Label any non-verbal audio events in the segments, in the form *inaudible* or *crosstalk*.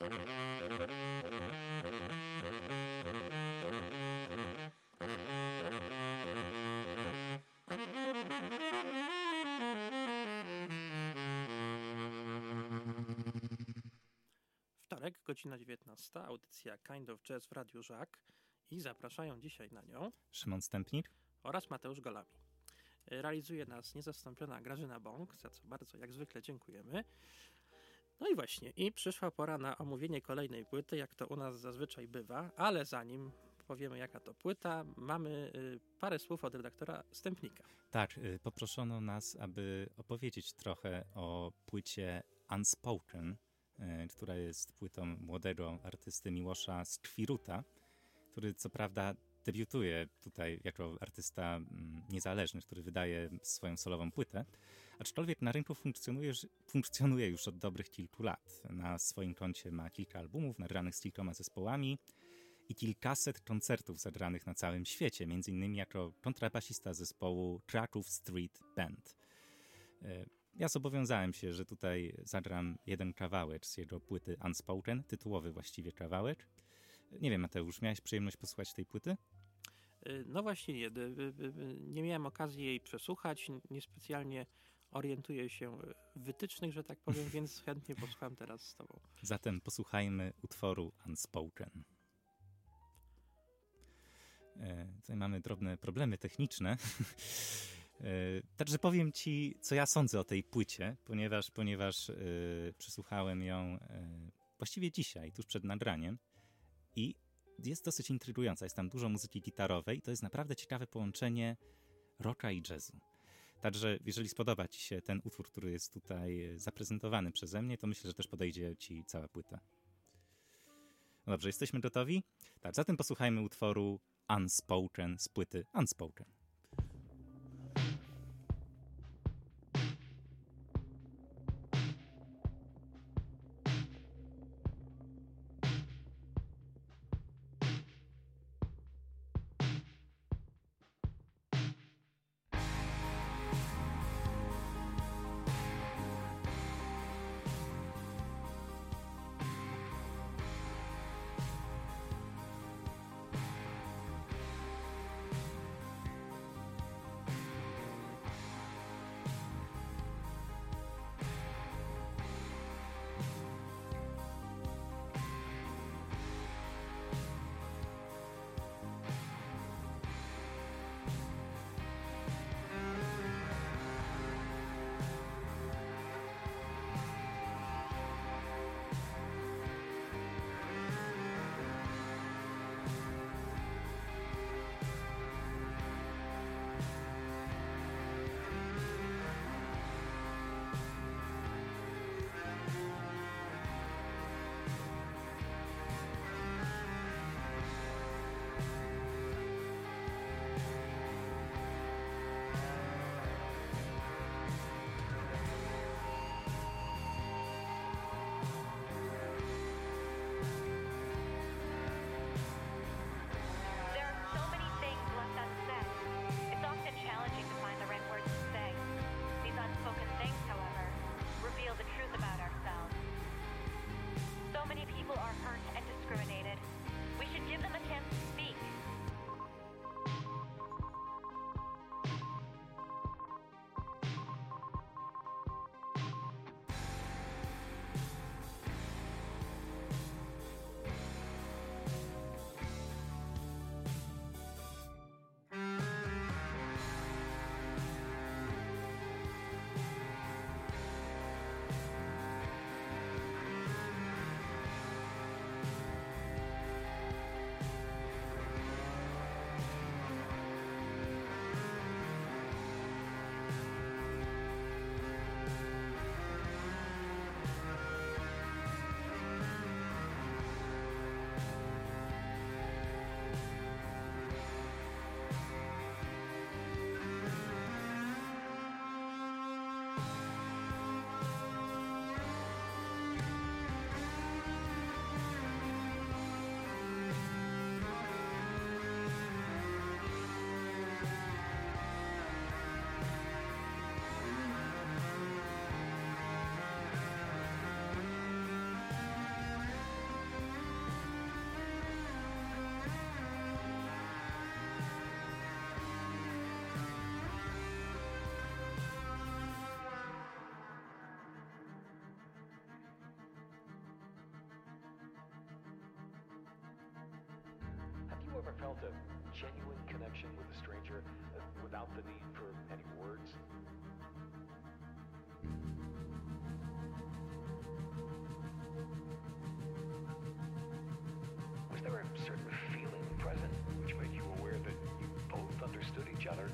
Wtorek, godzina 19, audycja Kind of Jazz w Radiu Żak i zapraszają dzisiaj na nią Szymon Stępnik oraz Mateusz Golami. Realizuje nas niezastąpiona Grażyna Bąk, za co bardzo jak zwykle dziękujemy. I właśnie, i przyszła pora na omówienie kolejnej płyty, jak to u nas zazwyczaj bywa, ale zanim powiemy jaka to płyta, mamy y, parę słów od redaktora Stępnika. Tak, y, poproszono nas, aby opowiedzieć trochę o płycie Unspoken, y, która jest płytą młodego artysty Miłosza Skwiruta, który co prawda debiutuje tutaj jako artysta mm, niezależny, który wydaje swoją solową płytę, aczkolwiek na rynku funkcjonuje funkcjonuje już od dobrych kilku lat. Na swoim koncie ma kilka albumów nagranych z kilkoma zespołami i kilkaset koncertów zagranych na całym świecie, innymi jako kontrabasista zespołu Kraków Street Band. E, ja zobowiązałem się, że tutaj zagram jeden kawałek z jego płyty Unspoken, tytułowy właściwie kawałek. Nie wiem, Mateusz, miałeś przyjemność posłuchać tej płyty? Y, No właśnie nie, y, nie miałem okazji jej przesłuchać, niespecjalnie orientuję się w wytycznych, że tak powiem, *laughs* więc chętnie posłucham teraz z tobą. Zatem posłuchajmy utworu Unspoken. E, Tutaj mamy drobne problemy techniczne. *laughs* E, Także powiem ci, co ja sądzę o tej płycie, ponieważ, ponieważ e, przesłuchałem ją właściwie dzisiaj, tuż przed nagraniem i jest dosyć intrygująca. Jest tam dużo muzyki gitarowej i to jest naprawdę ciekawe połączenie rocka i jazzu. Także jeżeli spodoba ci się ten utwór, który jest tutaj e, zaprezentowany przeze mnie, to myślę, że też podejdzie ci cała płyta. No dobrze, jesteśmy gotowi? Tak, zatem posłuchajmy utworu Unspoken z płyty Unspoken. Felt a genuine connection with a stranger uh, without the need for any words? Was there a certain feeling present which made you aware that you both understood each other?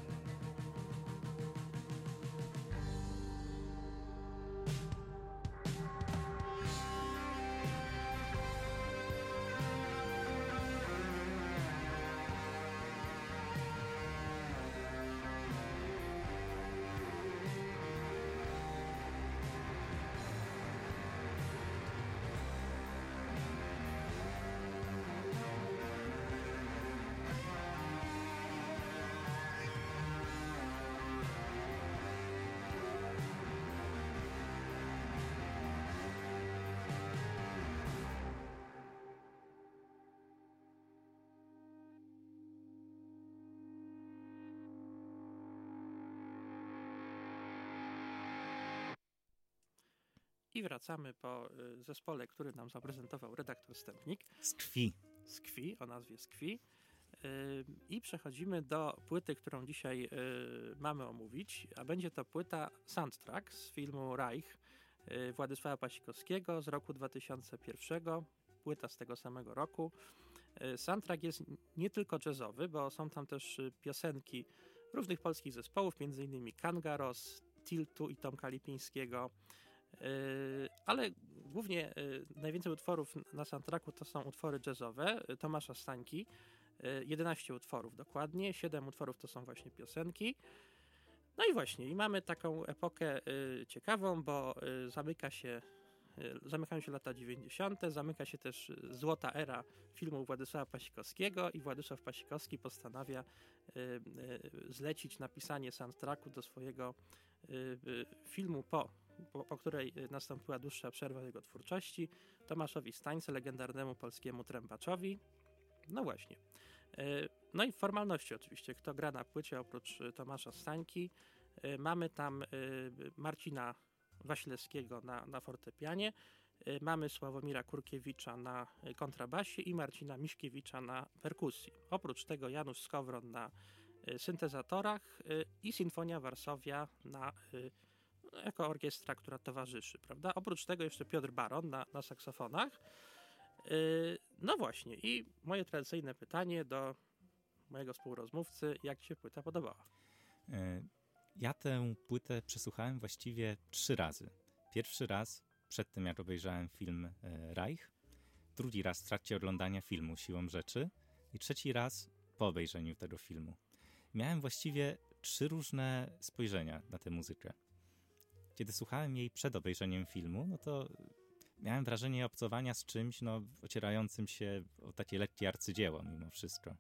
I wracamy po y, zespole, który nam zaprezentował redaktor Stępnik Z krwi. z Kwi, o nazwie Skwi. Y, I przechodzimy do płyty, którą dzisiaj y, mamy omówić, a będzie to płyta soundtrack z filmu Reich Władysława Pasikowskiego z roku 2001. Płyta z tego samego roku. Soundtrack jest nie tylko jazzowy, bo są tam też piosenki różnych polskich zespołów, m.in. Kangaros, Tiltu i Tomka Lipińskiego. Y, Ale głównie y, najwięcej utworów na soundtracku to są utwory jazzowe y, Tomasza Stańki. y, 11 utworów dokładnie, 7 utworów to są właśnie piosenki. No i właśnie, i mamy taką epokę ciekawą, bo zamyka się zamykają się lata 90., zamyka się też złota era filmu Władysława Pasikowskiego i Władysław Pasikowski postanawia zlecić napisanie soundtracku do swojego filmu po, po, po której y, nastąpiła dłuższa przerwa jego twórczości, Tomaszowi Stańce, legendarnemu polskiemu trębaczowi. No właśnie. Y, No i formalności oczywiście, kto gra na płycie oprócz y, Tomasza Stańki. Mamy tam Marcina Waślewskiego na, na fortepianie, mamy Sławomira Kurkiewicza na kontrabasie i Marcina Miśkiewicza na perkusji. Oprócz tego Janusz Skowron na syntezatorach i Sinfonia Varsovia na, jako orkiestra, która towarzyszy, prawda? Oprócz tego jeszcze Piotr Baron na, na saksofonach. Y, No właśnie i moje tradycyjne pytanie do mojego współrozmówcy, jak Ci się płyta podobała? E, Ja tę płytę przesłuchałem właściwie trzy razy. Pierwszy raz przed tym, jak obejrzałem film e, Reich, drugi raz w trakcie oglądania filmu Siłą Rzeczy i trzeci raz po obejrzeniu tego filmu. Miałem właściwie trzy różne spojrzenia na tę muzykę. Kiedy słuchałem jej przed obejrzeniem filmu, no to miałem wrażenie obcowania z czymś, no, ocierającym się o takie lekkie arcydzieło mimo wszystko.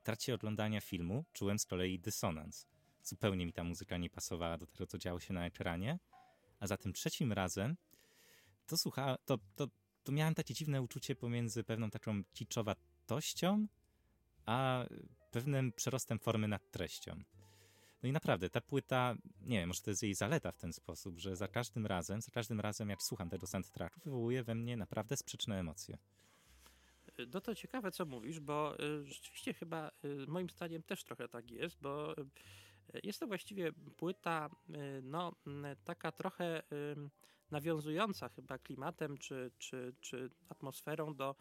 W trakcie oglądania filmu czułem z kolei dysonans. Zupełnie mi ta muzyka nie pasowała do tego, co działo się na ekranie. A za tym trzecim razem to słucha, to, to, to miałem takie dziwne uczucie pomiędzy pewną taką kiczowatością, a pewnym przerostem formy nad treścią. No i naprawdę, ta płyta, nie wiem, może to jest jej zaleta w ten sposób, że za każdym razem, za każdym razem jak słucham tego soundtracku, wywołuje we mnie naprawdę sprzeczne emocje. No to ciekawe, co mówisz, bo y, rzeczywiście chyba y, moim zdaniem też trochę tak jest, bo y, jest to właściwie płyta, no, taka trochę nawiązująca chyba klimatem czy, czy, czy atmosferą do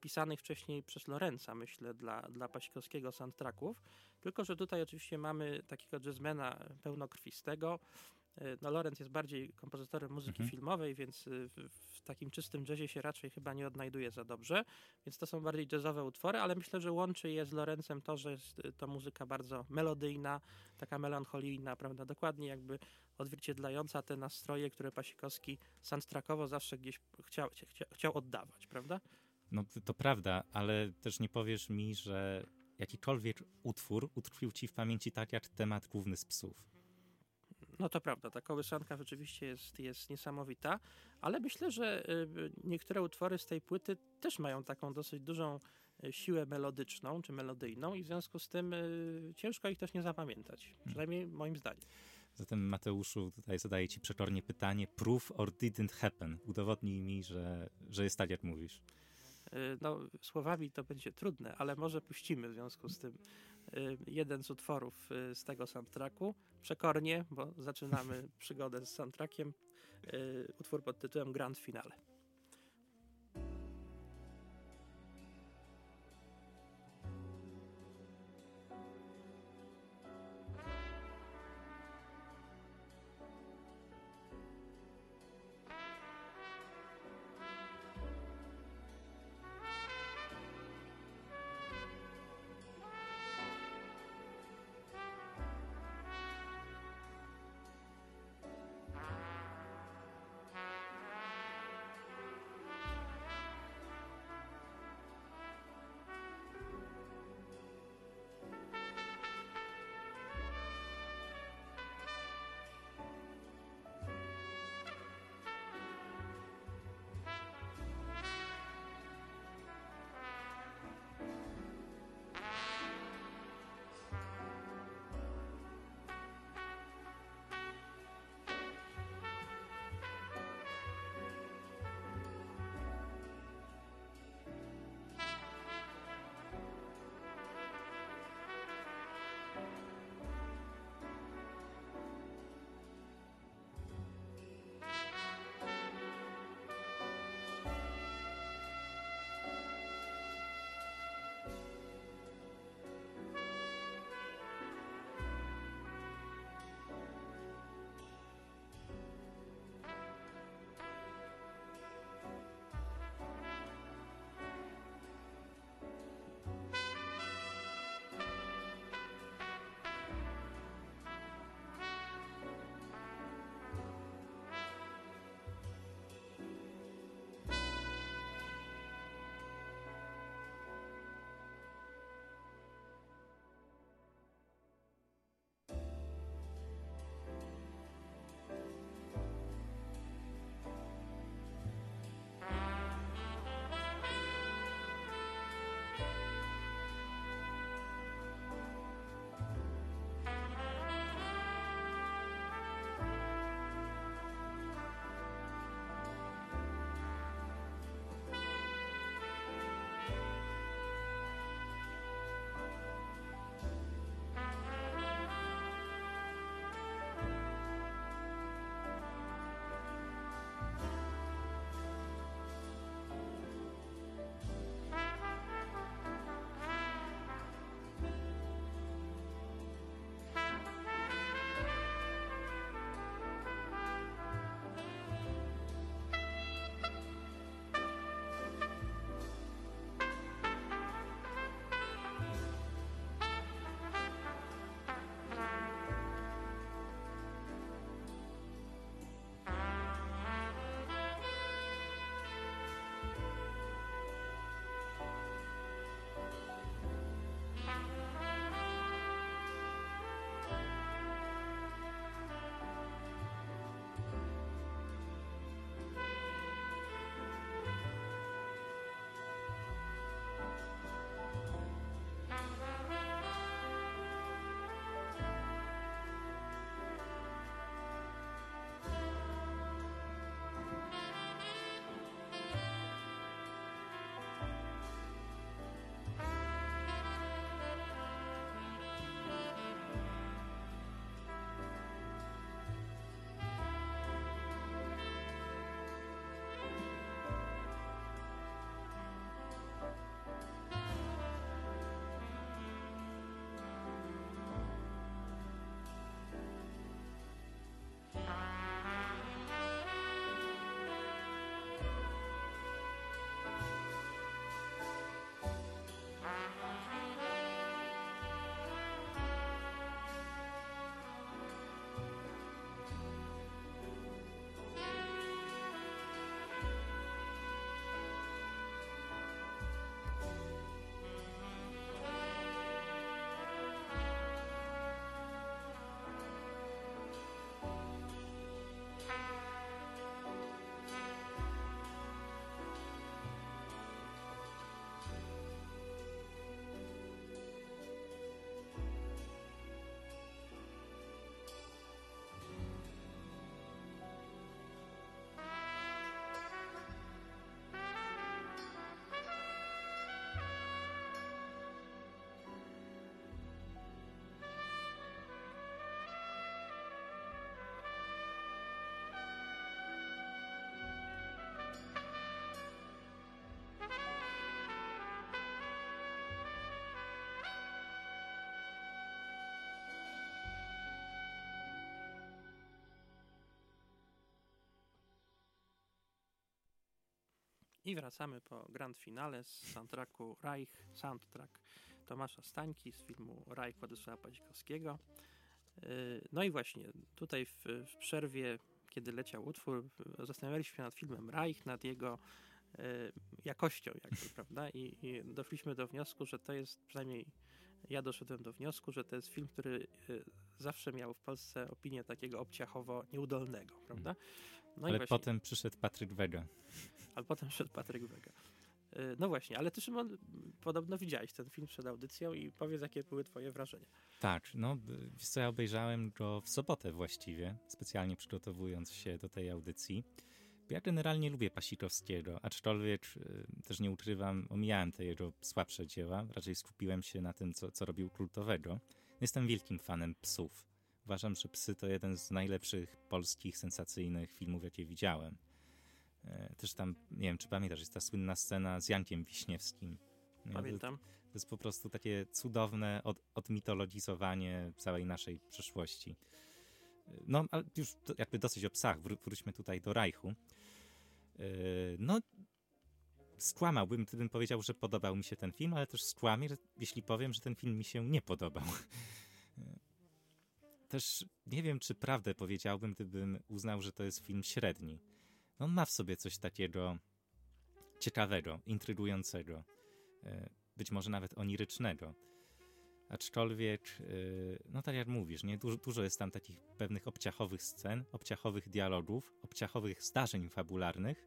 pisanych wcześniej przez Lorenza, myślę, dla, dla Pasikowskiego soundtracków. Tylko, że tutaj oczywiście mamy takiego jazzmana pełnokrwistego. Y, No, Lorenz jest bardziej kompozytorem muzyki Mhm. filmowej, więc y, w, takim czystym jazzie się raczej chyba nie odnajduje za dobrze. Więc to są bardziej jazzowe utwory, ale myślę, że łączy je z Lorencem to, że jest y, to muzyka bardzo melodyjna, taka melancholijna, prawda? Dokładnie jakby odzwierciedlająca te nastroje, które Pasikowski soundtrackowo zawsze gdzieś chciał, chcia, chciał oddawać, prawda? No to, to prawda, ale też nie powiesz mi, że jakikolwiek utwór utkwił ci w pamięci tak jak temat główny z psów. No to prawda, ta kołysanka rzeczywiście jest, jest niesamowita, ale myślę, że y, niektóre utwory z tej płyty też mają taką dosyć dużą y, siłę melodyczną czy melodyjną i w związku z tym y, ciężko ich też nie zapamiętać, przynajmniej moim zdaniem. Zatem Mateuszu, tutaj zadaję ci przekornie pytanie, proof or didn't happen? Udowodnij mi, że, że jest tak jak mówisz. Y, No, słowami to będzie trudne, ale może puścimy w związku z tym y, jeden z utworów y, z tego soundtracku. Przekornie, bo zaczynamy *laughs* przygodę z soundtrackiem. Utwór pod tytułem Grand Finale. I wracamy po grand finale z soundtracku Reich, soundtrack Tomasza Stańki z filmu Reich Władysława Padzikowskiego. Yy, No i właśnie tutaj w, w przerwie, kiedy leciał utwór, zastanawialiśmy się nad filmem Reich, nad jego yy, jakością jakby, *laughs* prawda? I, I doszliśmy do wniosku, że to jest, przynajmniej ja doszedłem do wniosku, że to jest film, który yy, zawsze miał w Polsce opinię takiego obciachowo nieudolnego, prawda? No Ale potem przyszedł Patryk Wega. ale potem szedł Patryk Wega. Y, No właśnie, ale ty Szymon podobno widziałeś ten film przed audycją i powiedz jakie były twoje wrażenia. Tak, no wiesz co, ja obejrzałem go w sobotę właściwie, specjalnie przygotowując się do tej audycji. Ja generalnie lubię Pasikowskiego, aczkolwiek y, też nie ukrywam, omijałem te jego słabsze dzieła, raczej skupiłem się na tym, co, co robił kultowego. Jestem wielkim fanem psów. Uważam, że Psy to jeden z najlepszych polskich, sensacyjnych filmów, jakie widziałem. E, Też tam, nie wiem, czy pamiętasz, jest ta słynna scena z Jankiem Wiśniewskim. Nie, to- Pamiętam. to jest po prostu takie cudowne od, odmitologizowanie całej naszej przeszłości. No, ale już to jakby dosyć o psach. Wró- wróćmy tutaj do Reichu. Yy, No, skłamałbym, gdybym powiedział, że podobał mi się ten film, ale też skłamię, jeśli powiem, że ten film mi się nie podobał. *laughs* Też nie wiem, czy prawdę powiedziałbym, gdybym uznał, że to jest film średni. No, on ma w sobie coś takiego ciekawego, intrygującego. Yy, być może nawet onirycznego. Aczkolwiek, yy, no tak jak mówisz, nie? Dużo, dużo jest tam takich pewnych obciachowych scen, obciachowych dialogów, obciachowych zdarzeń fabularnych,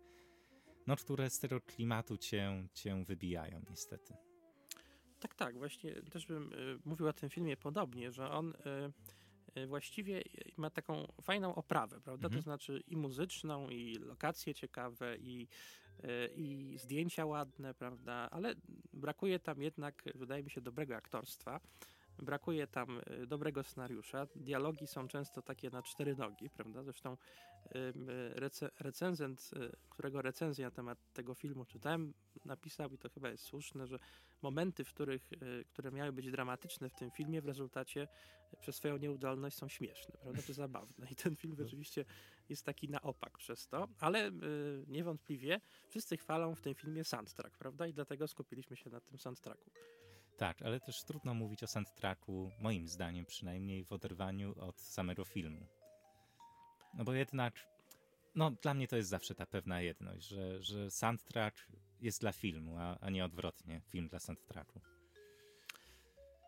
no które z tego klimatu cię, cię wybijają niestety. Tak, tak, właśnie też bym y, mówił o tym filmie podobnie, że on y, właściwie y, ma taką fajną oprawę, prawda? Mhm. To znaczy i muzyczną, i lokacje ciekawe, i, y, i zdjęcia ładne, prawda? Ale brakuje tam jednak, wydaje mi się, dobrego aktorstwa. Brakuje tam y, dobrego scenariusza. Dialogi są często takie na cztery nogi, prawda? Zresztą ym, y, rece- recenzent, y, którego recenzję na temat tego filmu czytałem, napisał, i to chyba jest słuszne, że momenty, w których, y, które miały być dramatyczne w tym filmie, w rezultacie y, przez swoją nieudolność są śmieszne, prawda, czy zabawne. I ten film rzeczywiście jest taki na opak przez to, ale y, niewątpliwie wszyscy chwalą w tym filmie soundtrack, prawda, i dlatego skupiliśmy się na tym soundtracku. Tak, ale też trudno mówić o soundtracku, moim zdaniem przynajmniej, w oderwaniu od samego filmu. No bo jednak, no dla mnie to jest zawsze ta pewna jedność, że, że soundtrack jest dla filmu, a, a nie odwrotnie, film dla soundtracku.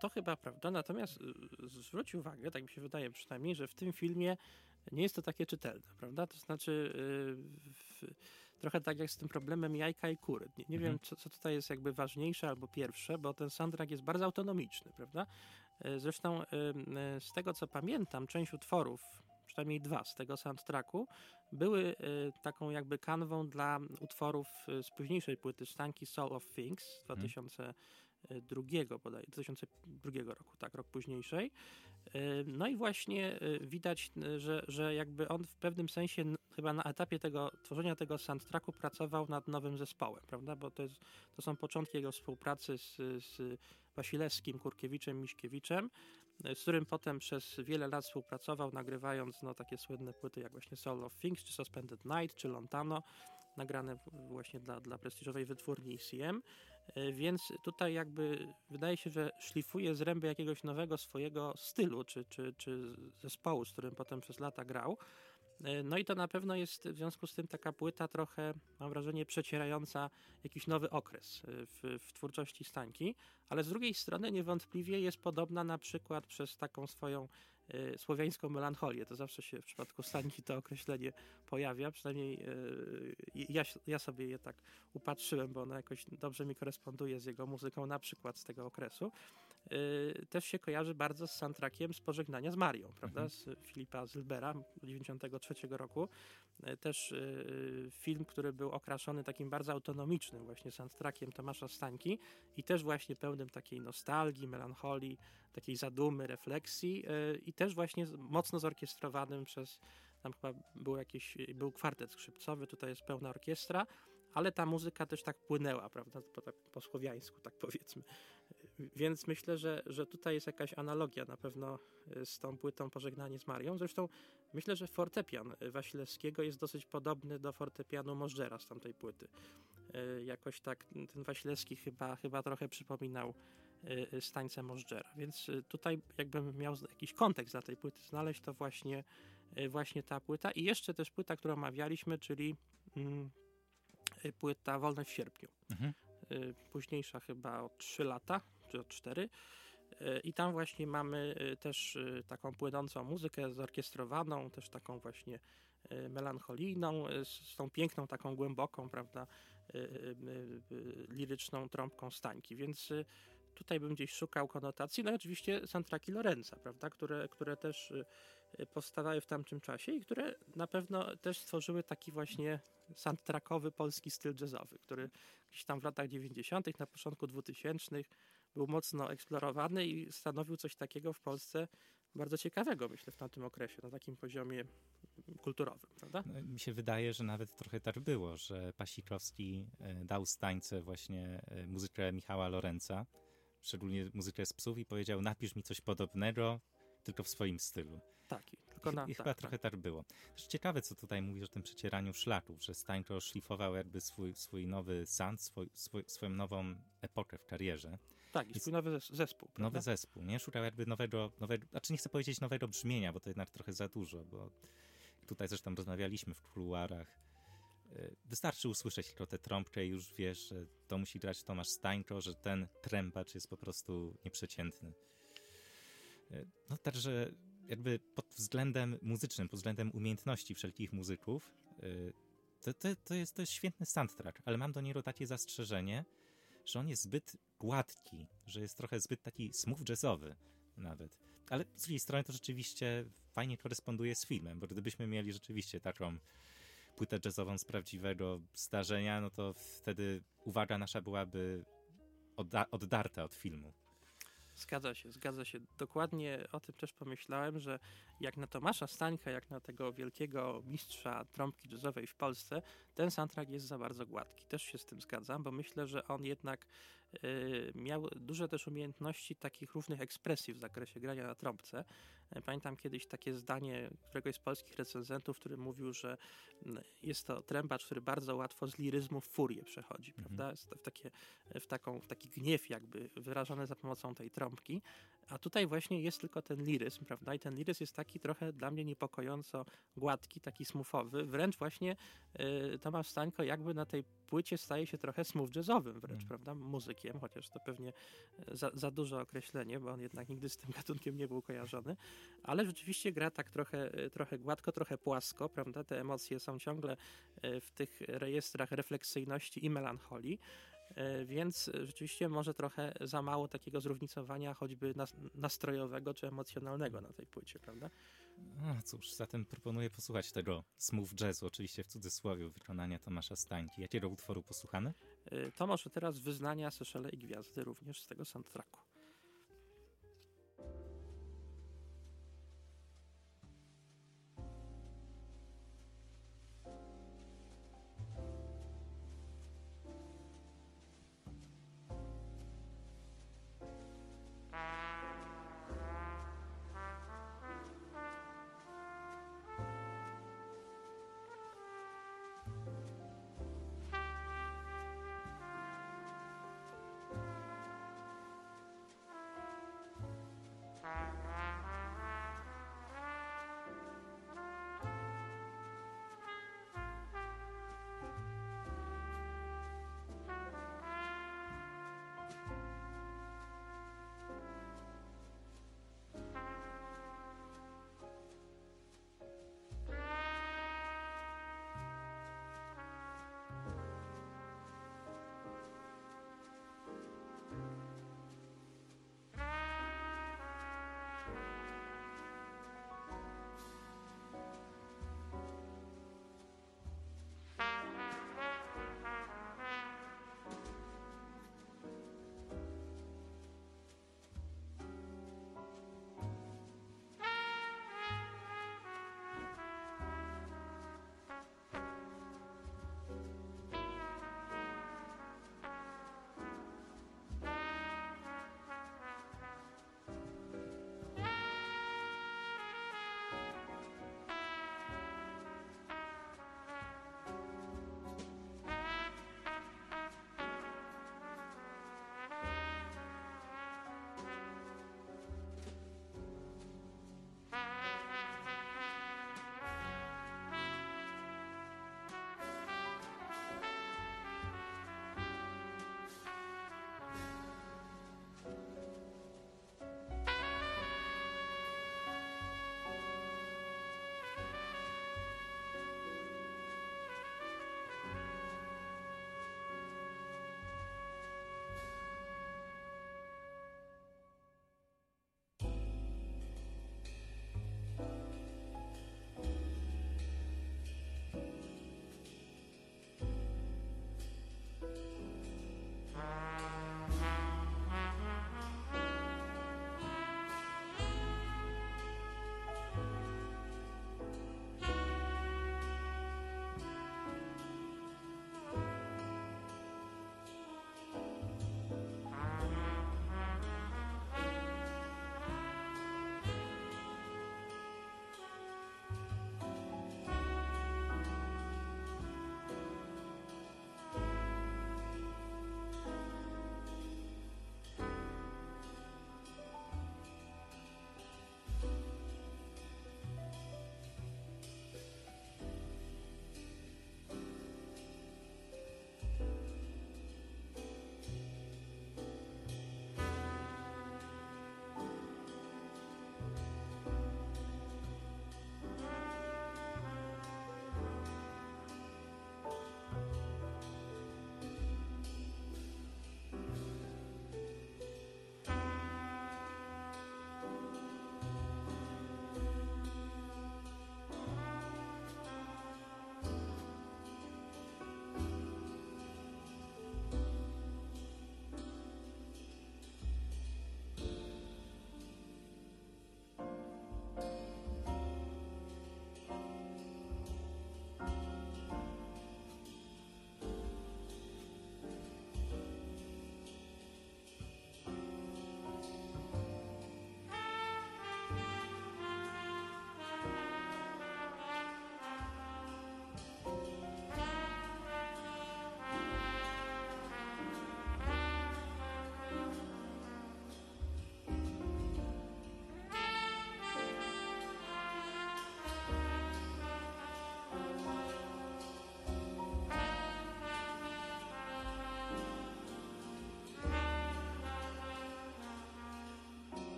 To chyba prawda, natomiast y, zwróć uwagę, tak mi się wydaje przynajmniej, że w tym filmie nie jest to takie czytelne, prawda? To znaczy y, w, trochę tak jak z tym problemem jajka i kury. Nie, nie Mhm. wiem, co, co tutaj jest jakby ważniejsze albo pierwsze, bo ten soundtrack jest bardzo autonomiczny, prawda? Y, Zresztą y, y, z tego, co pamiętam, część utworów, przynajmniej dwa z tego soundtracku, były taką jakby kanwą dla utworów z późniejszej płyty Stanki Soul of Things z 2002 bodaj, 2002 roku, tak, rok późniejszej. No i właśnie y, widać, y, że, że jakby on w pewnym sensie chyba na etapie tego tworzenia tego soundtracku pracował nad nowym zespołem, prawda? Bo to, jest, to są początki jego współpracy z, z Wasilewskim, Kurkiewiczem, Miśkiewiczem, y, z którym potem przez wiele lat współpracował, nagrywając no, takie słynne płyty jak właśnie Soul of Things, czy Suspended Night, czy Lontano, nagrane właśnie dla, dla prestiżowej wytwórni ECM. Y, Więc tutaj jakby wydaje się, że szlifuje zręby jakiegoś nowego swojego stylu, czy, czy, czy zespołu, z którym potem przez lata grał. Y, No i to na pewno jest w związku z tym taka płyta trochę, mam wrażenie, przecierająca jakiś nowy okres y, w, w twórczości Stańki, ale z drugiej strony niewątpliwie jest podobna na przykład przez taką swoją słowiańską melancholię. To zawsze się w przypadku Stańki to określenie pojawia, przynajmniej y, ja, ja sobie je tak upatrzyłem, bo ono jakoś dobrze mi koresponduje z jego muzyką, na przykład z tego okresu. Y, też się kojarzy bardzo z soundtrackiem z Pożegnania z Marią, prawda, Mhm. z Filipa Zylbera 93 roku. Y, Też y, film, który był okraszony takim bardzo autonomicznym właśnie soundtrackiem Tomasza Stańki i też właśnie pełnym takiej nostalgii, melancholii, takiej zadumy, refleksji i też właśnie mocno zorkiestrowanym przez tam chyba był jakiś, był kwartet skrzypcowy, tutaj jest pełna orkiestra, ale ta muzyka też tak płynęła, prawda, po, tak, po słowiańsku, tak powiedzmy. Więc myślę, że, że tutaj jest jakaś analogia na pewno y, z tą płytą Pożegnanie z Marią. Zresztą myślę, że fortepian y, Wasilewskiego jest dosyć podobny do fortepianu Możdżera z tamtej płyty. y, jakoś tak ten Wasilewski chyba, chyba trochę przypominał Stańce Możdżera. Więc tutaj jakbym miał jakiś kontekst dla tej płyty znaleźć, to właśnie, właśnie ta płyta. I jeszcze też płyta, którą omawialiśmy, czyli mm, płyta Wolne w sierpniu. Mhm. Późniejsza chyba o 3 lata, czy o 4. I tam właśnie mamy też taką płynącą muzykę zorkiestrowaną, też taką właśnie melancholijną, z tą piękną, taką głęboką, prawda, liryczną trąbką Stańki, więc tutaj bym gdzieś szukał konotacji, no i oczywiście soundtracki Lorenza, prawda, które, które też powstawały w tamtym czasie i które na pewno też stworzyły taki właśnie soundtrackowy polski styl jazzowy, który gdzieś tam w latach 90., na początku 2000 był mocno eksplorowany i stanowił coś takiego w Polsce bardzo ciekawego, myślę, w tamtym okresie, na takim poziomie kulturowym, prawda? No, mi się wydaje, że nawet trochę tak było, że Pasikowski e, dał stańce właśnie e, muzykę Michała Lorenza, szczególnie muzykę z psów i powiedział, napisz mi coś podobnego, tylko w swoim stylu. Tak, tylko na, I, i chyba tak, trochę tak. tak było. Też ciekawe, co tutaj mówisz o tym przecieraniu szlaków, że Stańko szlifował jakby swój, swój nowy sound, swój, swój, swoją nową epokę w karierze. Tak, i swój nowy zespół. Prawda? Nowy zespół, nie? Szukał jakby nowego, nowego, znaczy nie chcę powiedzieć nowego brzmienia, bo to jednak trochę za dużo, bo tutaj zresztą rozmawialiśmy w kuluarach. E, wystarczy usłyszeć tylko tę trąbkę i już wiesz, że to musi grać Tomasz Stańko, że ten trębacz jest po prostu nieprzeciętny. E, no także jakby pod względem muzycznym, pod względem umiejętności wszelkich muzyków, e, to, to, to, jest, to jest świetny soundtrack, ale mam do niego takie zastrzeżenie, że on jest zbyt gładki, że jest trochę zbyt taki smooth jazzowy nawet. Ale z drugiej strony to rzeczywiście fajnie koresponduje z filmem, bo gdybyśmy mieli rzeczywiście taką płytę jazzową z prawdziwego zdarzenia, no to wtedy uwaga nasza byłaby odda oddarta od filmu. Zgadza się, zgadza się. Dokładnie o tym też pomyślałem, że jak na Tomasza Stańka, jak na tego wielkiego mistrza trąbki jazzowej w Polsce, ten soundtrack jest za bardzo gładki. Też się z tym zgadzam, bo myślę, że on jednak miał duże też umiejętności takich różnych ekspresji w zakresie grania na trąbce. Pamiętam kiedyś takie zdanie któregoś z polskich recenzentów, który mówił, że mm, jest to trębacz, który bardzo łatwo z liryzmu w furię przechodzi, mhm. prawda? Jest w, takie, w, taką, w taki gniew jakby wyrażony za pomocą tej trąbki, a tutaj właśnie jest tylko ten liryzm, prawda? I ten liryzm jest taki trochę dla mnie niepokojąco gładki, taki smufowy. Wręcz właśnie y, Tomasz Stańko jakby na tej płycie staje się trochę smooth jazzowym wręcz, mm. prawda? Muzykiem, chociaż to pewnie e, za, za duże określenie, bo on jednak nigdy z tym *laughs* gatunkiem nie był kojarzony. Ale rzeczywiście gra tak trochę, e, trochę gładko, trochę płasko, prawda? Te emocje są ciągle e, w tych rejestrach refleksyjności i melancholii. E, więc rzeczywiście może trochę za mało takiego zróżnicowania choćby nastrojowego czy emocjonalnego na tej płycie, prawda? No cóż, zatem proponuję posłuchać tego smooth jazzu, oczywiście w cudzysłowie, wykonania Tomasza Stańki. Jakiego utworu posłuchamy? E, to może teraz Wyznania, Seszele i Gwiazdy również z tego soundtracku.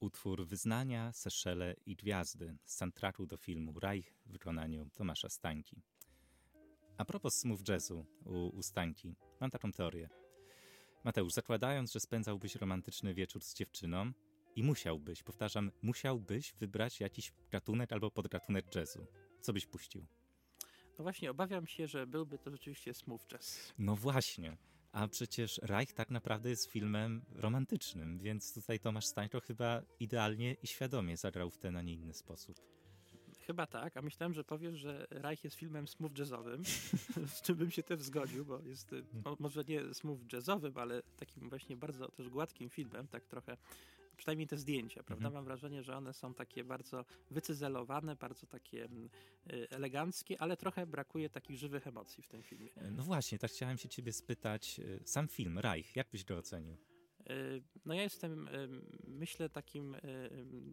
Utwór Wyznania, Seszele i Gwiazdy z soundtracku do filmu Reich w wykonaniu Tomasza Stańki. A propos smooth jazzu u, u Stańki, mam taką teorię. Mateusz, zakładając, że spędzałbyś romantyczny wieczór z dziewczyną i musiałbyś, powtarzam, musiałbyś wybrać jakiś gatunek albo podgatunek jazzu. Co byś puścił? No właśnie, obawiam się, że byłby to rzeczywiście smooth jazz. No właśnie. A przecież Reich tak naprawdę jest filmem romantycznym, więc tutaj Tomasz Stańko chyba idealnie i świadomie zagrał w ten, a nie inny sposób. Chyba tak, a myślałem, że powiesz, że Reich jest filmem smooth jazzowym, *laughs* z czym bym się też zgodził, bo jest może nie smooth jazzowym, ale takim właśnie bardzo też gładkim filmem, tak trochę, przynajmniej te zdjęcia, prawda? Mhm. Mam wrażenie, że one są takie bardzo wycyzelowane, bardzo takie mm, y, eleganckie, ale trochę brakuje takich żywych emocji w tym filmie. No właśnie, tak chciałem się ciebie spytać. e, Sam film, Reich, jak byś go ocenił? Y, No ja jestem, y, myślę, takim y,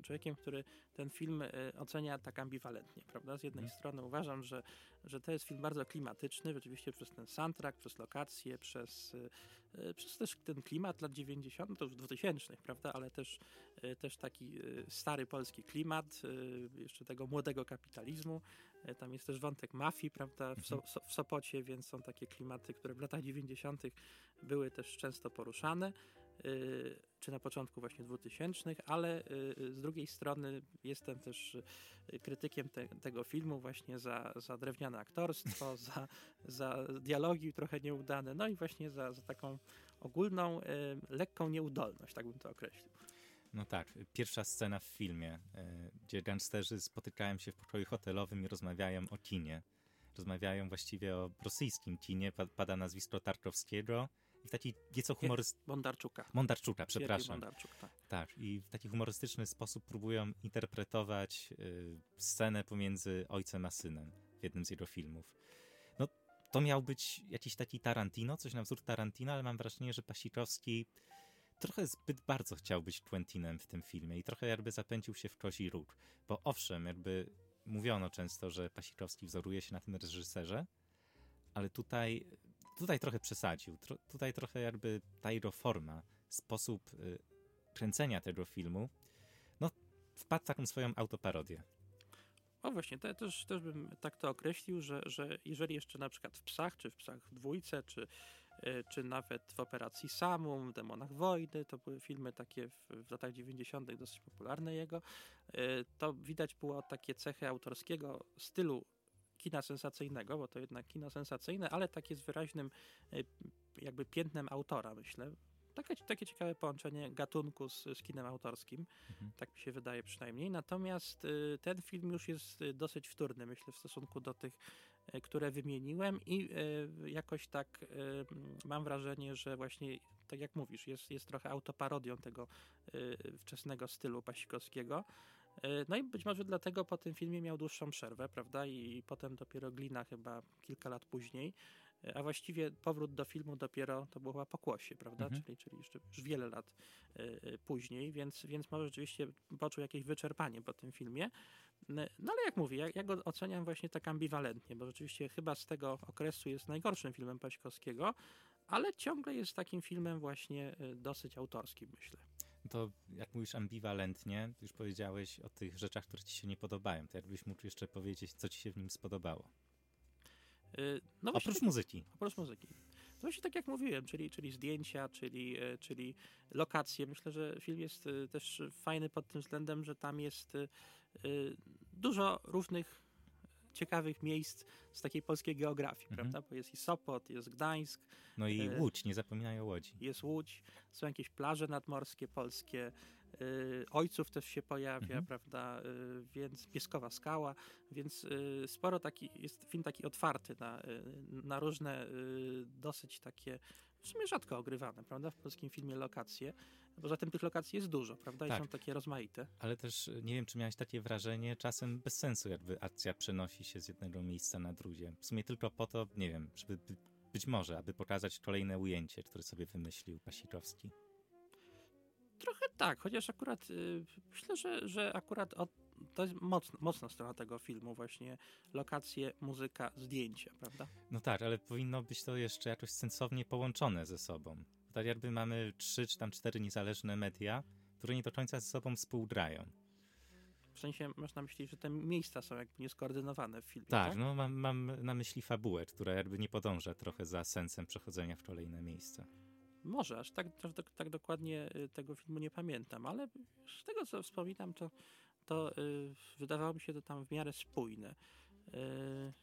człowiekiem, który ten film ocenia tak ambiwalentnie, prawda? Z jednej Mhm. strony uważam, że, że to jest film bardzo klimatyczny, rzeczywiście przez ten soundtrack, przez lokacje, przez, przez też ten klimat lat 90., to już 2000, prawda? Ale też, też taki stary polski klimat, jeszcze tego młodego kapitalizmu. Tam jest też wątek mafii, prawda? W, so, so, w Sopocie, więc są takie klimaty, które w latach 90. były też często poruszane czy na początku właśnie 2000, ale y, z drugiej strony jestem też y, krytykiem te, tego filmu właśnie za, za drewniane aktorstwo, *laughs* za, za dialogi trochę nieudane, no i właśnie za, za taką ogólną, y, lekką nieudolność, tak bym to określił. No tak, pierwsza scena w filmie, gdzie gangsterzy spotykają się w pokoju hotelowym i rozmawiają o kinie. Rozmawiają właściwie o rosyjskim kinie, pa- pada nazwisko Tarkowskiego w taki nieco humorystyczny... Bondarczuka. Mondarczuka, Siergiej przepraszam. Bondarczuk, tak. Tak, i w taki humorystyczny sposób próbują interpretować y, scenę pomiędzy ojcem a synem w jednym z jego filmów. No, to miał być jakiś taki Tarantino, coś na wzór Tarantino, ale mam wrażenie, że Pasikowski trochę zbyt bardzo chciał być Quentinem w tym filmie i trochę jakby zapędził się w kozi róg. Bo owszem, jakby mówiono często, że Pasikowski wzoruje się na tym reżyserze, ale tutaj, tutaj trochę przesadził. Tro, tutaj trochę jakby ta forma, sposób y, kręcenia tego filmu, no wpadł w taką swoją autoparodię. O właśnie, to też, też bym tak to określił, że, że jeżeli jeszcze na przykład w Psach, czy w Psach w dwójce, czy, e, czy nawet w Operacji Samum, Demonach Wojny, to były filmy takie w, w latach 90. dosyć popularne jego, e, to widać było takie cechy autorskiego stylu kina sensacyjnego, bo to jednak kino sensacyjne, ale takie z wyraźnym e, jakby piętnem autora, myślę. Takie, takie ciekawe połączenie gatunku z, z kinem autorskim. Mhm. Tak mi się wydaje przynajmniej. Natomiast y, ten film już jest y, dosyć wtórny, myślę, w stosunku do tych, y, które wymieniłem i y, jakoś tak y, mam wrażenie, że właśnie, tak jak mówisz, jest, jest trochę autoparodią tego y, wczesnego stylu pasikowskiego. Y, No i być może dlatego po tym filmie miał dłuższą przerwę, prawda? I, potem dopiero Glina chyba kilka lat później. Y, A właściwie powrót do filmu dopiero to było chyba pokłosie, prawda? Mhm. Czyli, czyli jeszcze już wiele lat y, później, więc, więc może rzeczywiście poczuł jakieś wyczerpanie po tym filmie. No ale jak mówię, ja, ja go oceniam właśnie tak ambiwalentnie, bo rzeczywiście chyba z tego okresu jest najgorszym filmem Paśkowskiego, ale ciągle jest takim filmem właśnie dosyć autorskim, myślę. To jak mówisz ambiwalentnie, już powiedziałeś o tych rzeczach, które ci się nie podobają. To jakbyś mógł jeszcze powiedzieć, co ci się w nim spodobało. Y, No Oprócz muzyki. oprócz muzyki. To właśnie tak jak mówiłem, czyli, czyli zdjęcia, czyli, e, czyli lokacje. Myślę, że film jest e, też fajny pod tym względem, że tam jest e, dużo różnych ciekawych miejsc z takiej polskiej geografii, Mhm. prawda? Bo jest i Sopot, jest Gdańsk, No i E, Łódź, nie zapominaj o Łodzi. jest Łódź, są jakieś plaże nadmorskie polskie, y, Ojców też się pojawia, Mhm. prawda, y, więc Pieskowa Skała, więc sporo taki, jest film taki otwarty na, na różne dosyć takie, w sumie rzadko ogrywane, prawda, w polskim filmie lokacje, bo zatem tych lokacji jest dużo, prawda, i Tak. są takie rozmaite. Ale też e, nie wiem, czy miałeś takie wrażenie, czasem bez sensu, jakby akcja przenosi się z jednego miejsca na drugie. W sumie tylko po to, nie wiem, żeby by- być może, aby pokazać kolejne ujęcie, które sobie wymyślił Pasikowski. Trochę tak, chociaż akurat y, myślę, że, że akurat od, to jest mocno, mocna strona tego filmu, właśnie lokacje, muzyka, zdjęcia, prawda? No tak, ale powinno być to jeszcze jakoś sensownie połączone ze sobą. Tak jakby mamy trzy czy tam cztery niezależne media, które nie do końca ze sobą współgrają. W sensie masz na myśli, że te miejsca są jakby nieskoordynowane w filmie, Tak, tak? no mam, mam na myśli fabułę, która jakby nie podąża trochę za sensem przechodzenia w kolejne miejsca. Może, aż tak, tak, tak dokładnie y, tego filmu nie pamiętam, ale z tego co wspominam, to, to y, wydawało mi się to tam w miarę spójne. Y,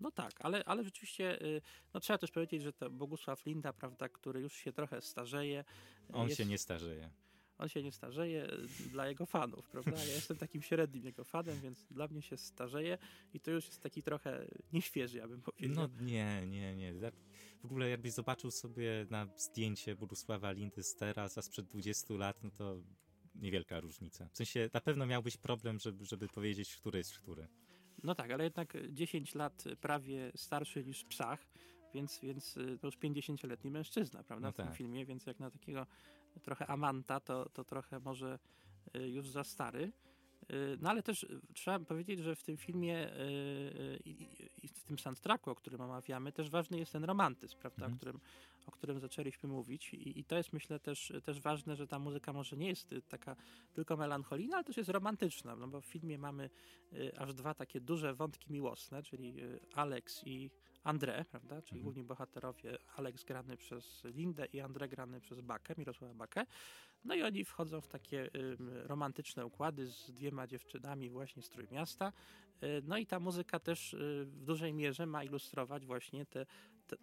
no tak, ale, ale rzeczywiście y, no trzeba też powiedzieć, że to Bogusław Linda, prawda, który już się trochę starzeje. On jest- się nie starzeje. on się nie starzeje dla jego fanów, prawda? Ja *laughs* jestem takim średnim jego fanem, więc dla mnie się starzeje i to już jest taki trochę nieświeży, ja bym powiedział. No nie, nie, nie. W ogóle jakbyś zobaczył sobie na zdjęcie Bogusława Lindy z teraz, a sprzed 20 lat, no to niewielka różnica. W sensie na pewno miałbyś problem, żeby, żeby powiedzieć, który jest który. No tak, ale jednak 10 lat prawie starszy niż Psach, więc, więc y, to już 50-letni mężczyzna, prawda, No w tym tak. filmie, więc jak na takiego trochę amanta, to, to trochę może y, już za stary. Y, No ale też y, trzeba powiedzieć, że w tym filmie y, i w tym soundtracku, o którym omawiamy, też ważny jest ten romantyzm, prawda, Mhm. o, którym, o którym zaczęliśmy mówić I, i to jest myślę też, też ważne, że ta muzyka może nie jest taka tylko melancholijna, ale też jest romantyczna, no bo w filmie mamy aż dwa takie duże wątki miłosne, czyli Alex i André, prawda, czyli Mhm. główni bohaterowie, Alex grany przez Lindę i André grany przez Bakę, Mirosława Bakę. No i oni wchodzą w takie ym, romantyczne układy z dwiema dziewczynami właśnie z Trójmiasta. Y, No i ta muzyka też y, w dużej mierze ma ilustrować właśnie te,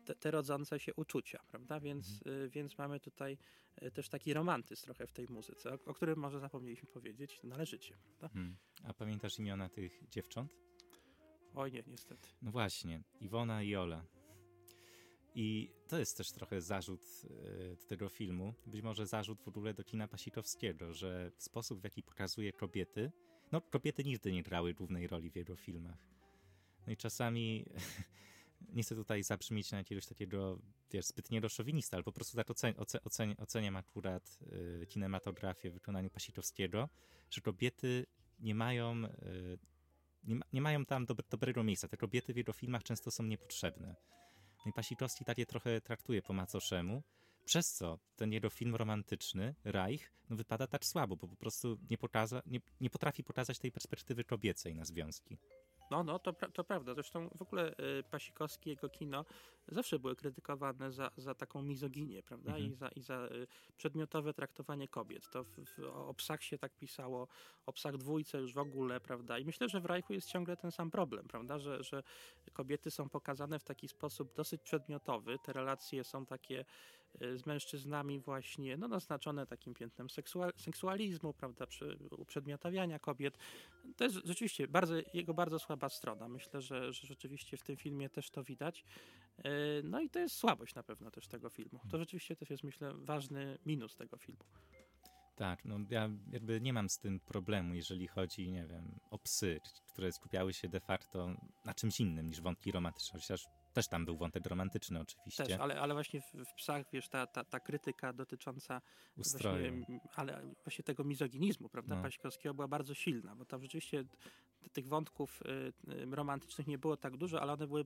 te, te, rodzące się uczucia, prawda? Więc, y, więc mamy tutaj y, też taki romantyzm trochę w tej muzyce, o, o którym może zapomnieliśmy powiedzieć należycie, prawda? Hmm. A pamiętasz imiona tych dziewcząt? Oj nie, niestety. No właśnie, Iwona i Ola. I to jest też trochę zarzut do tego filmu, być może zarzut w ogóle do kina Pasikowskiego, że sposób w jaki pokazuje kobiety, no kobiety nigdy nie grały głównej roli w jego filmach. No i czasami, *laughs* nie chcę tutaj zabrzmieć na jakiegoś takiego, wiesz, zbytniego szowinista, ale po prostu tak ocen, ocen, ocen, oceniam akurat e, kinematografię w wykonaniu Pasikowskiego, że kobiety nie mają e, nie, ma, nie mają tam dob dobrego miejsca. Te kobiety w jego filmach często są niepotrzebne. No i Pasikowski takie trochę traktuje po macoszemu, przez co ten jego film romantyczny, Reich, no wypada tak słabo, bo po prostu nie, pokaza, nie, nie potrafi pokazać tej perspektywy kobiecej na związki. No, no, to, pra- to prawda. Zresztą w ogóle y, Pasikowski, jego kino zawsze były krytykowane za, za taką mizoginię, prawda? Mhm. I za, i za y, przedmiotowe traktowanie kobiet. To w, w, o psach się tak pisało, o psach dwójce już w ogóle, prawda? I myślę, że w Rajchu jest ciągle ten sam problem, prawda? Że, że kobiety są pokazane w taki sposób dosyć przedmiotowy. Te relacje są takie z mężczyznami właśnie, no naznaczone takim piętnem seksua- seksualizmu, prawda? Przy, uprzedmiotawiania kobiet. To jest rzeczywiście bardzo, jego bardzo słaba strona. Myślę, że, że rzeczywiście w tym filmie też to widać. E, No i to jest słabość na pewno też tego filmu. To rzeczywiście też jest, myślę, ważny minus tego filmu. Tak, no ja jakby nie mam z tym problemu, jeżeli chodzi, nie wiem, o psy, które skupiały się de facto na czymś innym niż wątki romantyczne. Chociaż też tam był wątek romantyczny oczywiście. Też, ale, ale właśnie w, w psach, wiesz, ta, ta, ta krytyka dotycząca Ustroju. Właśnie, ale właśnie tego mizoginizmu, prawda, No. Pasikowskiego była bardzo silna, bo tam rzeczywiście tych wątków y, romantycznych nie było tak dużo, ale one były,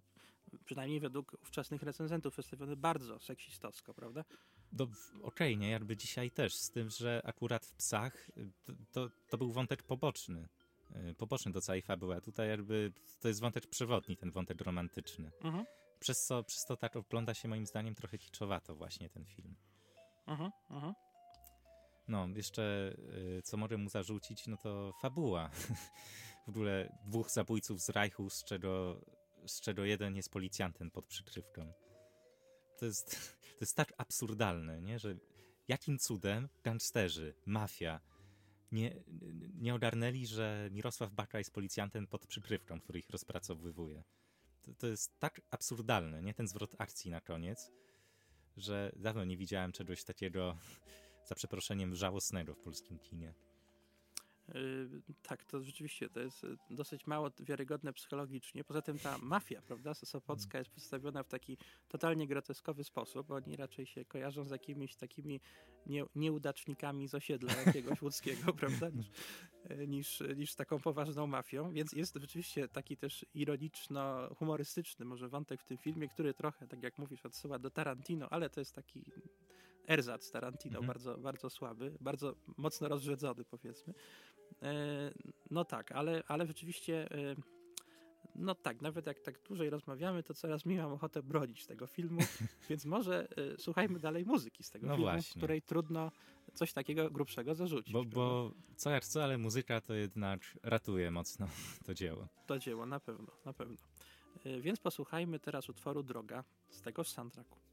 przynajmniej według ówczesnych recenzentów, przedstawione bardzo seksistowsko, prawda? No, Okej, nie, jakby dzisiaj też, z tym, że akurat w psach y, to, to, to był wątek poboczny. Y, Poboczny do całej fabuły, a tutaj jakby to jest wątek przewodni, ten wątek romantyczny. Mhm. Przez co, przez to tak ogląda się moim zdaniem trochę kiczowato właśnie ten film. Mhm, mhm. No, jeszcze y, co mogę mu zarzucić, no to fabuła. *laughs* w ogóle dwóch zabójców z Reichu, z czego, z czego jeden jest policjantem pod przykrywką. To jest, *laughs* to jest tak absurdalne, nie? że jakim cudem gangsterzy, mafia nie, nie ogarnęli, że Mirosław Baka jest policjantem pod przykrywką, który ich rozpracowywuje. To, to jest tak absurdalne, nie? Ten zwrot akcji na koniec, że dawno nie widziałem czegoś takiego *laughs* za przeproszeniem żałosnego w polskim kinie. Y, tak, to rzeczywiście to jest y, dosyć mało wiarygodne psychologicznie. Poza tym ta mafia, prawda, sopocka jest przedstawiona w taki totalnie groteskowy sposób. Oni raczej się kojarzą z jakimiś takimi nie, nieudacznikami z osiedla *laughs* jakiegoś łódzkiego, prawda, niż, y, niż, niż z taką poważną mafią. Więc jest rzeczywiście taki też ironiczno-humorystyczny może wątek w tym filmie, który trochę, tak jak mówisz, odsyła do Tarantino, ale to jest taki ersatz Tarantino, Mhm. bardzo, bardzo słaby, bardzo mocno rozrzedzony powiedzmy. E, no tak, ale, ale rzeczywiście e, no tak, nawet jak tak dłużej rozmawiamy, to coraz mniej mam ochotę bronić tego filmu, *laughs* więc może e, słuchajmy dalej muzyki z tego No filmu, właśnie. której trudno coś takiego grubszego zarzucić. Bo, bo co jak co, ale muzyka to jednak ratuje mocno to dzieło. To dzieło, na pewno, na pewno. Więc posłuchajmy teraz utworu Droga z tegoż soundtracku.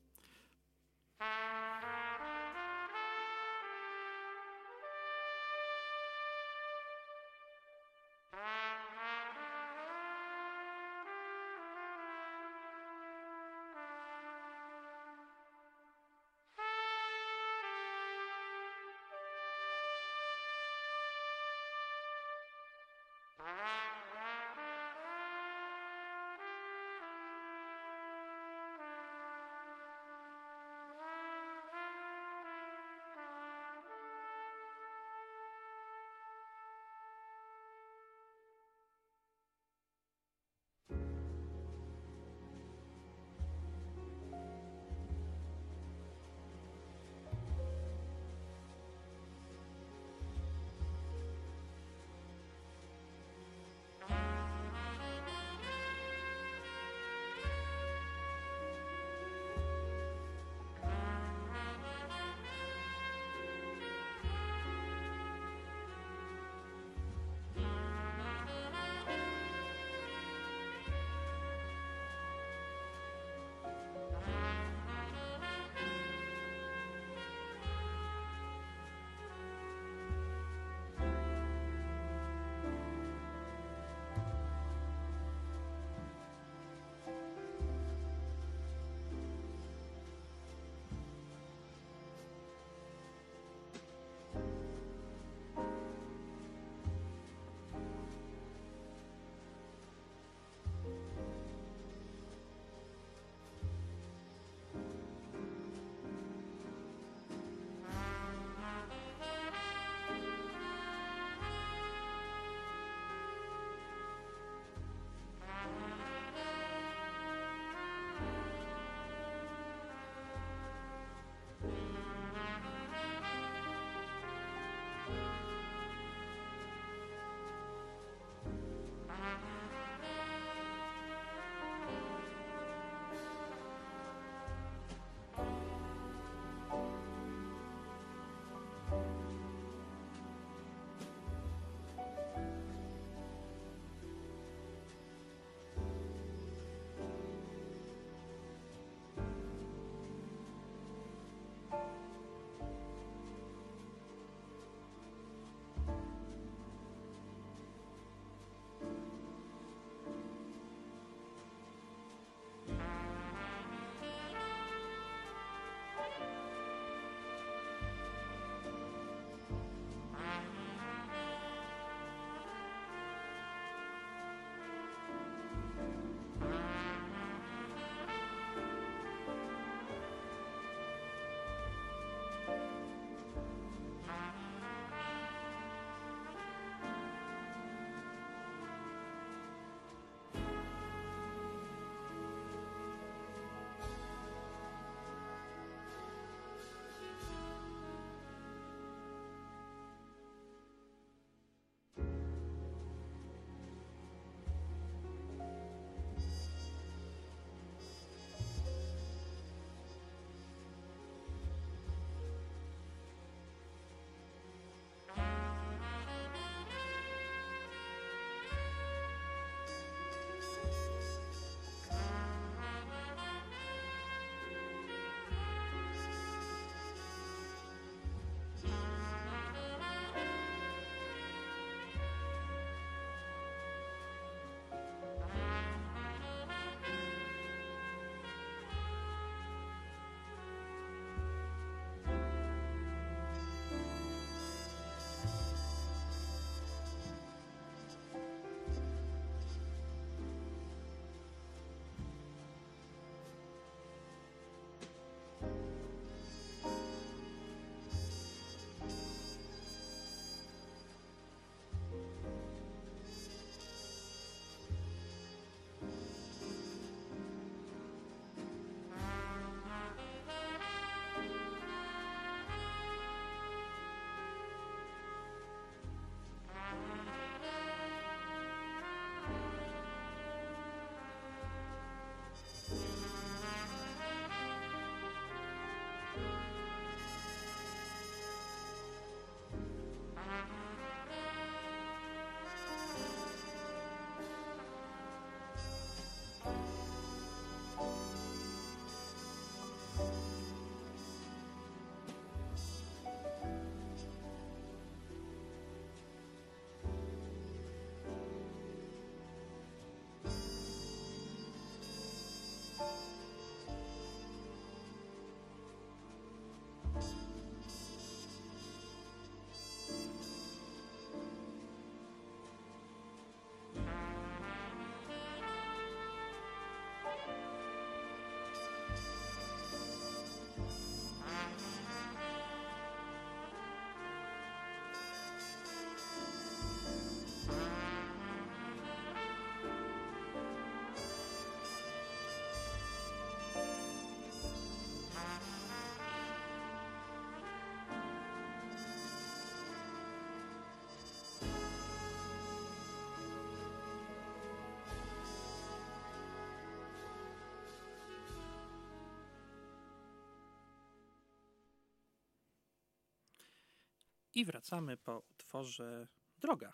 I wracamy po utworze Droga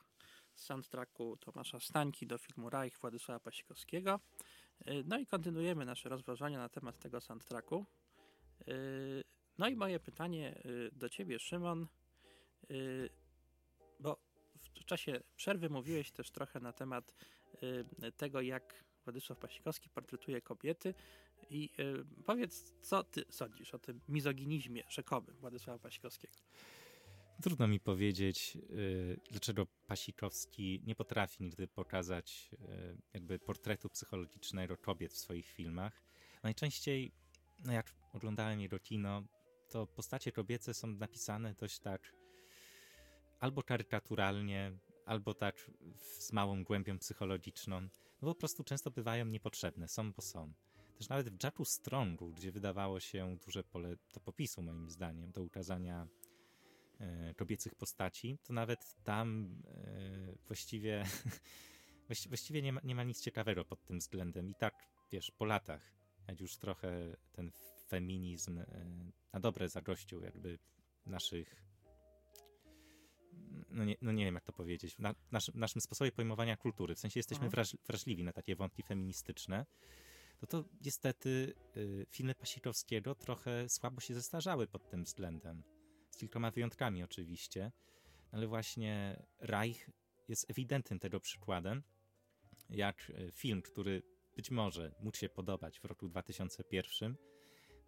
z soundtracku Tomasza Stańki do filmu Reich Władysława Pasikowskiego. Y, No i kontynuujemy nasze rozważania na temat tego soundtracku. Y, No i moje pytanie y, do ciebie, Szymon, bo w czasie przerwy mówiłeś też trochę na temat tego, jak Władysław Pasikowski portretuje kobiety i powiedz, co ty sądzisz o tym mizoginizmie rzekomym Władysława Pasikowskiego? Trudno mi powiedzieć, y, dlaczego Pasikowski nie potrafi nigdy pokazać y, jakby portretu psychologicznego kobiet w swoich filmach. Najczęściej, no jak oglądałem jego kino, to postacie kobiece są napisane dość tak albo karykaturalnie, albo tak z małą głębią psychologiczną. No po prostu często bywają niepotrzebne, są bo są. Też nawet w Jacku Strongu, gdzie wydawało się duże pole do popisu moim zdaniem, do ukazania kobiecych postaci, to nawet tam e, właściwie, *laughs* właści- właściwie nie ma, nie ma nic ciekawego pod tym względem. I tak, wiesz, po latach, jak już trochę ten feminizm e, na dobre zagościł jakby naszych no nie, no nie wiem jak to powiedzieć, na naszym, naszym sposobie pojmowania kultury, w sensie jesteśmy Mhm. wraż, wrażliwi na takie wątki feministyczne, no to niestety y, filmy Pasikowskiego trochę słabo się zestarzały pod tym względem. Kilkoma wyjątkami oczywiście, ale właśnie Reich jest ewidentnym tego przykładem, jak y, film, który być może mógł się podobać w roku 2001,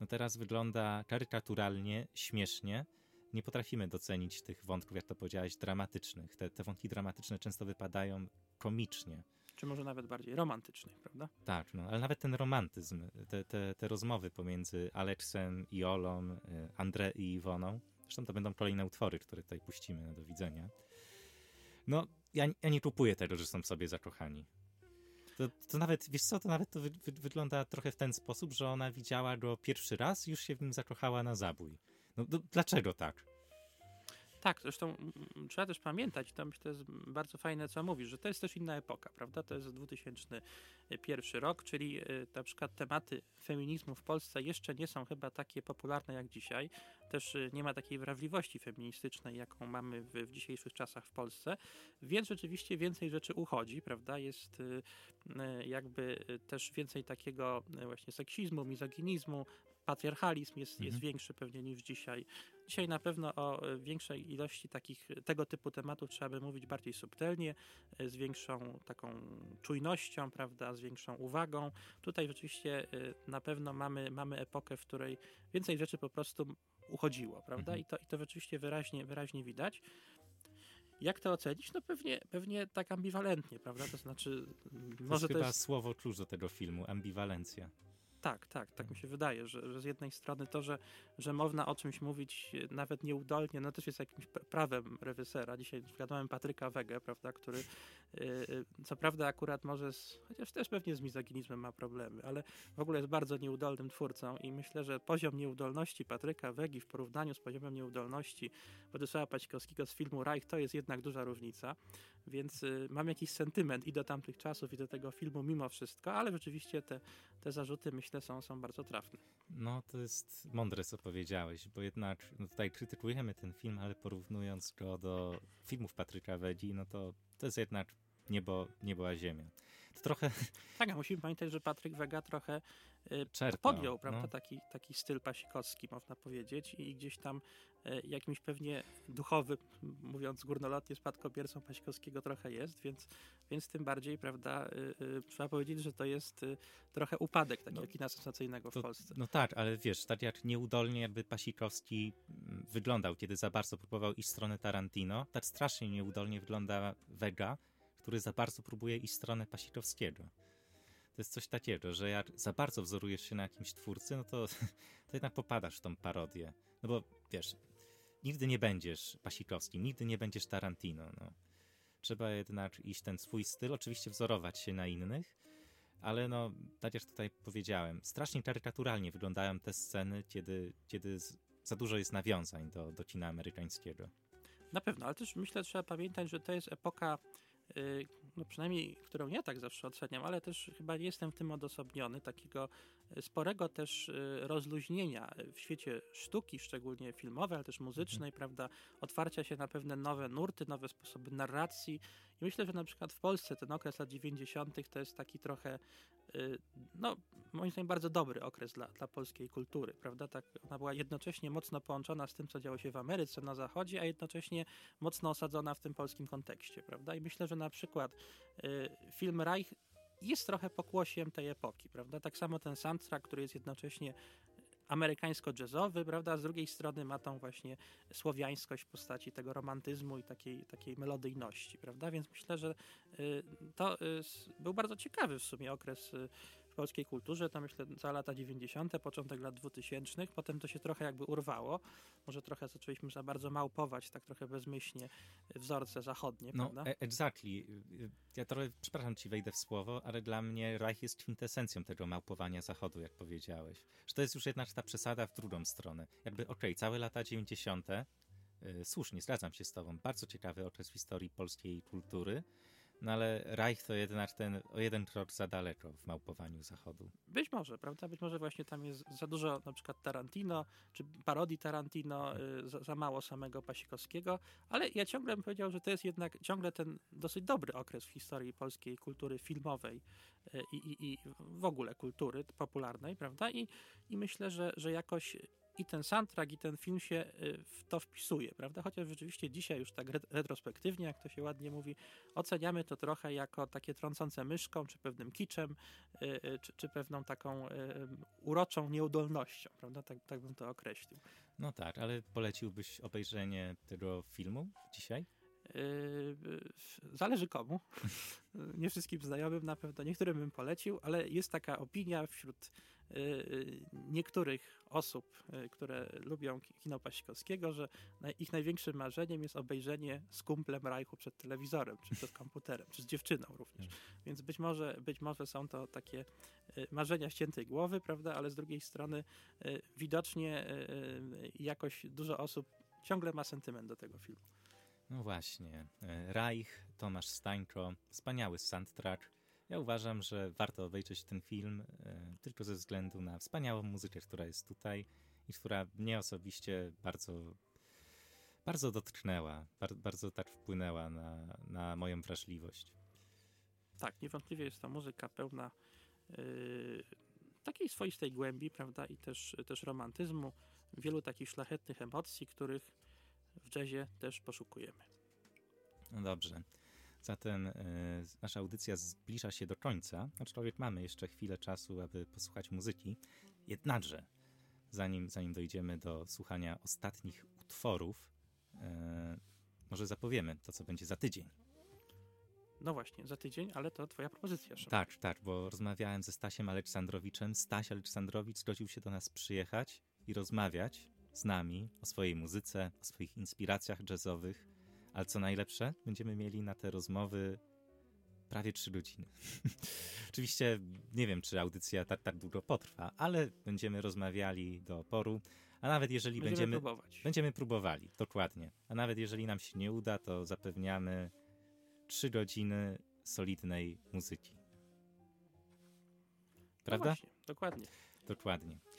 no teraz wygląda karykaturalnie, śmiesznie. Nie potrafimy docenić tych wątków, jak to powiedziałeś, dramatycznych. Te, te wątki dramatyczne często wypadają komicznie. Czy może nawet bardziej romantycznych, prawda? Tak, no, ale nawet ten romantyzm, te, te, te rozmowy pomiędzy Aleksem i Olą, y, André i Iwoną, zresztą to będą kolejne utwory, które tutaj puścimy do widzenia. No, ja, ja nie kupuję tego, że są w sobie zakochani. To, to nawet, wiesz co, to nawet to wy, wy, wygląda trochę w ten sposób, że ona widziała go pierwszy raz już się w nim zakochała na zabój. No, do, dlaczego tak? Tak, zresztą trzeba też pamiętać, to myślę, to jest bardzo fajne, co mówisz, że to jest też inna epoka, prawda? To jest 2001 rok, czyli y, na przykład tematy feminizmu w Polsce jeszcze nie są chyba takie popularne jak dzisiaj. Też y, nie ma takiej wrażliwości feministycznej, jaką mamy w, w dzisiejszych czasach w Polsce, więc rzeczywiście więcej rzeczy uchodzi, prawda? Jest y, jakby też więcej takiego właśnie seksizmu, mizoginizmu, patriarchalizm jest, jest Mhm. większy pewnie niż dzisiaj. Dzisiaj na pewno o e, większej ilości takich tego typu tematów trzeba by mówić bardziej subtelnie, e, z większą taką czujnością, prawda, z większą uwagą. Tutaj rzeczywiście e, na pewno mamy, mamy epokę, w której więcej rzeczy po prostu uchodziło, prawda? Mhm. I, to, I to rzeczywiście wyraźnie, wyraźnie widać. Jak to ocenić? No pewnie, pewnie tak ambiwalentnie, prawda? To znaczy, To może jest to chyba jest słowo klucz do tego filmu, ambiwalencja. Tak, tak, tak mi się wydaje, że, że z jednej strony to, że, że można o czymś mówić nawet nieudolnie, no też jest jakimś pra- prawem reżysera. Dzisiaj zgadałem Patryka Wegę, prawda, który e, e, co prawda akurat może, z, chociaż też pewnie z mizoginizmem ma problemy, ale w ogóle jest bardzo nieudolnym twórcą i myślę, że poziom nieudolności Patryka Wegi w porównaniu z poziomem nieudolności Władysława Paćkowskiego z filmu Reich to jest jednak duża różnica, więc y, mam jakiś sentyment i do tamtych czasów i do tego filmu mimo wszystko, ale rzeczywiście te, te zarzuty myślę są, są bardzo trafne. No, to jest mądre, co powiedziałeś, bo jednak no tutaj krytykujemy ten film, ale porównując go do filmów Patryka Wedzi, no to to jest jednak niebo, niebo a ziemia. To trochę Tak, a musimy pamiętać, że Patryk Wega trochę y, podjął, prawda, no. taki, taki styl pasikowski, można powiedzieć, i gdzieś tam e, jakimś pewnie duchowym, mówiąc górnolotnie, spadkobiercą Pasikowskiego trochę jest, więc, więc tym bardziej, prawda, y, y, trzeba powiedzieć, że to jest y, trochę upadek takiego No, kina sensacyjnego w to- Polsce. No tak, ale wiesz, tak jak nieudolnie jakby Pasikowski mm, wyglądał, kiedy za bardzo próbował iść w stronę Tarantino, tak strasznie nieudolnie wygląda Vega, który za bardzo próbuje iść w stronę Pasikowskiego. To jest coś takiego, że jak za bardzo wzorujesz się na jakimś twórcy, no to, *laughs* to jednak popadasz w tą parodię. No bo wiesz, nigdy nie będziesz Pasikowskim, nigdy nie będziesz Tarantino. No. Trzeba jednak iść ten swój styl, oczywiście wzorować się na innych, ale no, tak jak tutaj powiedziałem, strasznie karykaturalnie wyglądają te sceny, kiedy, kiedy za dużo jest nawiązań do, do kina amerykańskiego. Na pewno, ale też myślę, trzeba pamiętać, że to jest epoka no przynajmniej którą ja tak zawsze oceniam, ale też chyba nie jestem w tym odosobniony, takiego e, sporego też e, rozluźnienia w świecie sztuki, szczególnie filmowej, ale też muzycznej, Mhm. prawda, otwarcia się na pewne nowe nurty, nowe sposoby narracji i myślę, że na przykład w Polsce ten okres lat 90. to jest taki trochę, y, no moim zdaniem bardzo dobry okres dla, dla polskiej kultury, prawda, tak, ona była jednocześnie mocno połączona z tym, co działo się w Ameryce, na Zachodzie, a jednocześnie mocno osadzona w tym polskim kontekście, prawda? I myślę, że na przykład y, film Reich jest trochę pokłosiem tej epoki, prawda? Tak samo ten soundtrack, który jest jednocześnie amerykańsko-jazzowy, prawda? Z drugiej strony ma tą właśnie słowiańskość w postaci tego romantyzmu i takiej, takiej melodyjności, prawda? Więc myślę, że y, to y, był bardzo ciekawy w sumie okres y, w polskiej kulturze, to myślę za lata 90., początek lat 2000, potem to się trochę jakby urwało, może trochę zaczęliśmy za bardzo małpować, tak trochę bezmyślnie wzorce zachodnie, No, prawda? e- exactly. Y, Ja trochę, przepraszam ci, wejdę w słowo, ale dla mnie Reich jest kwintesencją tego małpowania Zachodu, jak powiedziałeś. Że to jest już jednak ta przesada w drugą stronę. Jakby, okej, całe lata 90., y, słusznie, zgadzam się z tobą, bardzo ciekawy okres w historii polskiej kultury, no ale Reich to jednak ten o jeden krok za daleko w małpowaniu Zachodu. Być może, prawda? Być może właśnie tam jest za dużo na przykład Tarantino, czy parodii Tarantino, y, za, za mało samego Pasikowskiego, ale ja ciągle bym powiedział, że to jest jednak ciągle ten dosyć dobry okres w historii polskiej kultury filmowej y, i, i, i w ogóle kultury popularnej, prawda? I, i myślę, że, że jakoś i ten soundtrack, i ten film się y, w to wpisuje, prawda? Chociaż rzeczywiście dzisiaj już tak ret- retrospektywnie, jak to się ładnie mówi, oceniamy to trochę jako takie trącące myszką, czy pewnym kiczem, y, y, czy, czy pewną taką uroczą nieudolnością, prawda? Tak, tak bym to określił. No tak, ale poleciłbyś obejrzenie tego filmu dzisiaj? Zależy komu. *laughs* Nie wszystkim znajomym na pewno, niektórym bym polecił, ale jest taka opinia wśród niektórych osób, y, które lubią ki- kino Pasikowskiego, że ich największym marzeniem jest obejrzenie z kumplem Rajchu przed telewizorem, czy przed komputerem, czy z dziewczyną również. Więc być może, być może są to takie y, marzenia ściętej głowy, prawda, ale z drugiej strony y, widocznie y, y, jakoś dużo osób ciągle ma sentyment do tego filmu. No właśnie. e, Reich, Tomasz Stańko, wspaniały soundtrack. Ja uważam, że warto obejrzeć ten film e, tylko ze względu na wspaniałą muzykę, która jest tutaj i która mnie osobiście bardzo, bardzo dotknęła, bar, bardzo tak wpłynęła na, na moją wrażliwość. Tak, niewątpliwie jest to muzyka pełna yy, takiej swoistej głębi, prawda, i też, też romantyzmu, wielu takich szlachetnych emocji, których w jazzie też poszukujemy. No dobrze. Zatem e, nasza audycja zbliża się do końca, aczkolwiek mamy jeszcze chwilę czasu, aby posłuchać muzyki. Jednakże, zanim, zanim dojdziemy do słuchania ostatnich utworów, e, może zapowiemy to, co będzie za tydzień. No właśnie, za tydzień, ale to twoja propozycja, Szymon. Tak, tak, bo rozmawiałem ze Stasiem Aleksandrowiczem. Staś Aleksandrowicz zgodził się do nas przyjechać i rozmawiać z nami o swojej muzyce, o swoich inspiracjach jazzowych. Ale co najlepsze, będziemy mieli na te rozmowy prawie trzy godziny. *laughs* Oczywiście nie wiem, czy audycja tak, tak długo potrwa, ale będziemy rozmawiali do oporu. A nawet jeżeli Będziemy, będziemy, próbować. Będziemy próbowali, dokładnie. A nawet jeżeli nam się nie uda, to zapewniamy trzy godziny solidnej muzyki. No Prawda? właśnie, dokładnie. Dokładnie.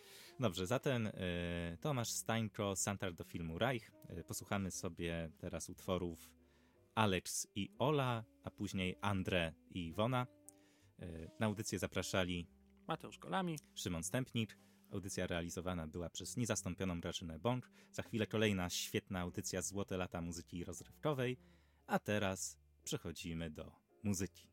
Dobrze, zatem e, Tomasz Stańko, soundtrack do filmu Reich. E, posłuchamy sobie teraz utworów Alex i Ola, a później Andre i Iwona. E, na audycję zapraszali Mateusz Golami. Szymon Stępnik. Audycja realizowana była przez niezastąpioną Grażynę Bąk. Za chwilę kolejna świetna audycja Złote lata muzyki rozrywkowej. A teraz przechodzimy do muzyki.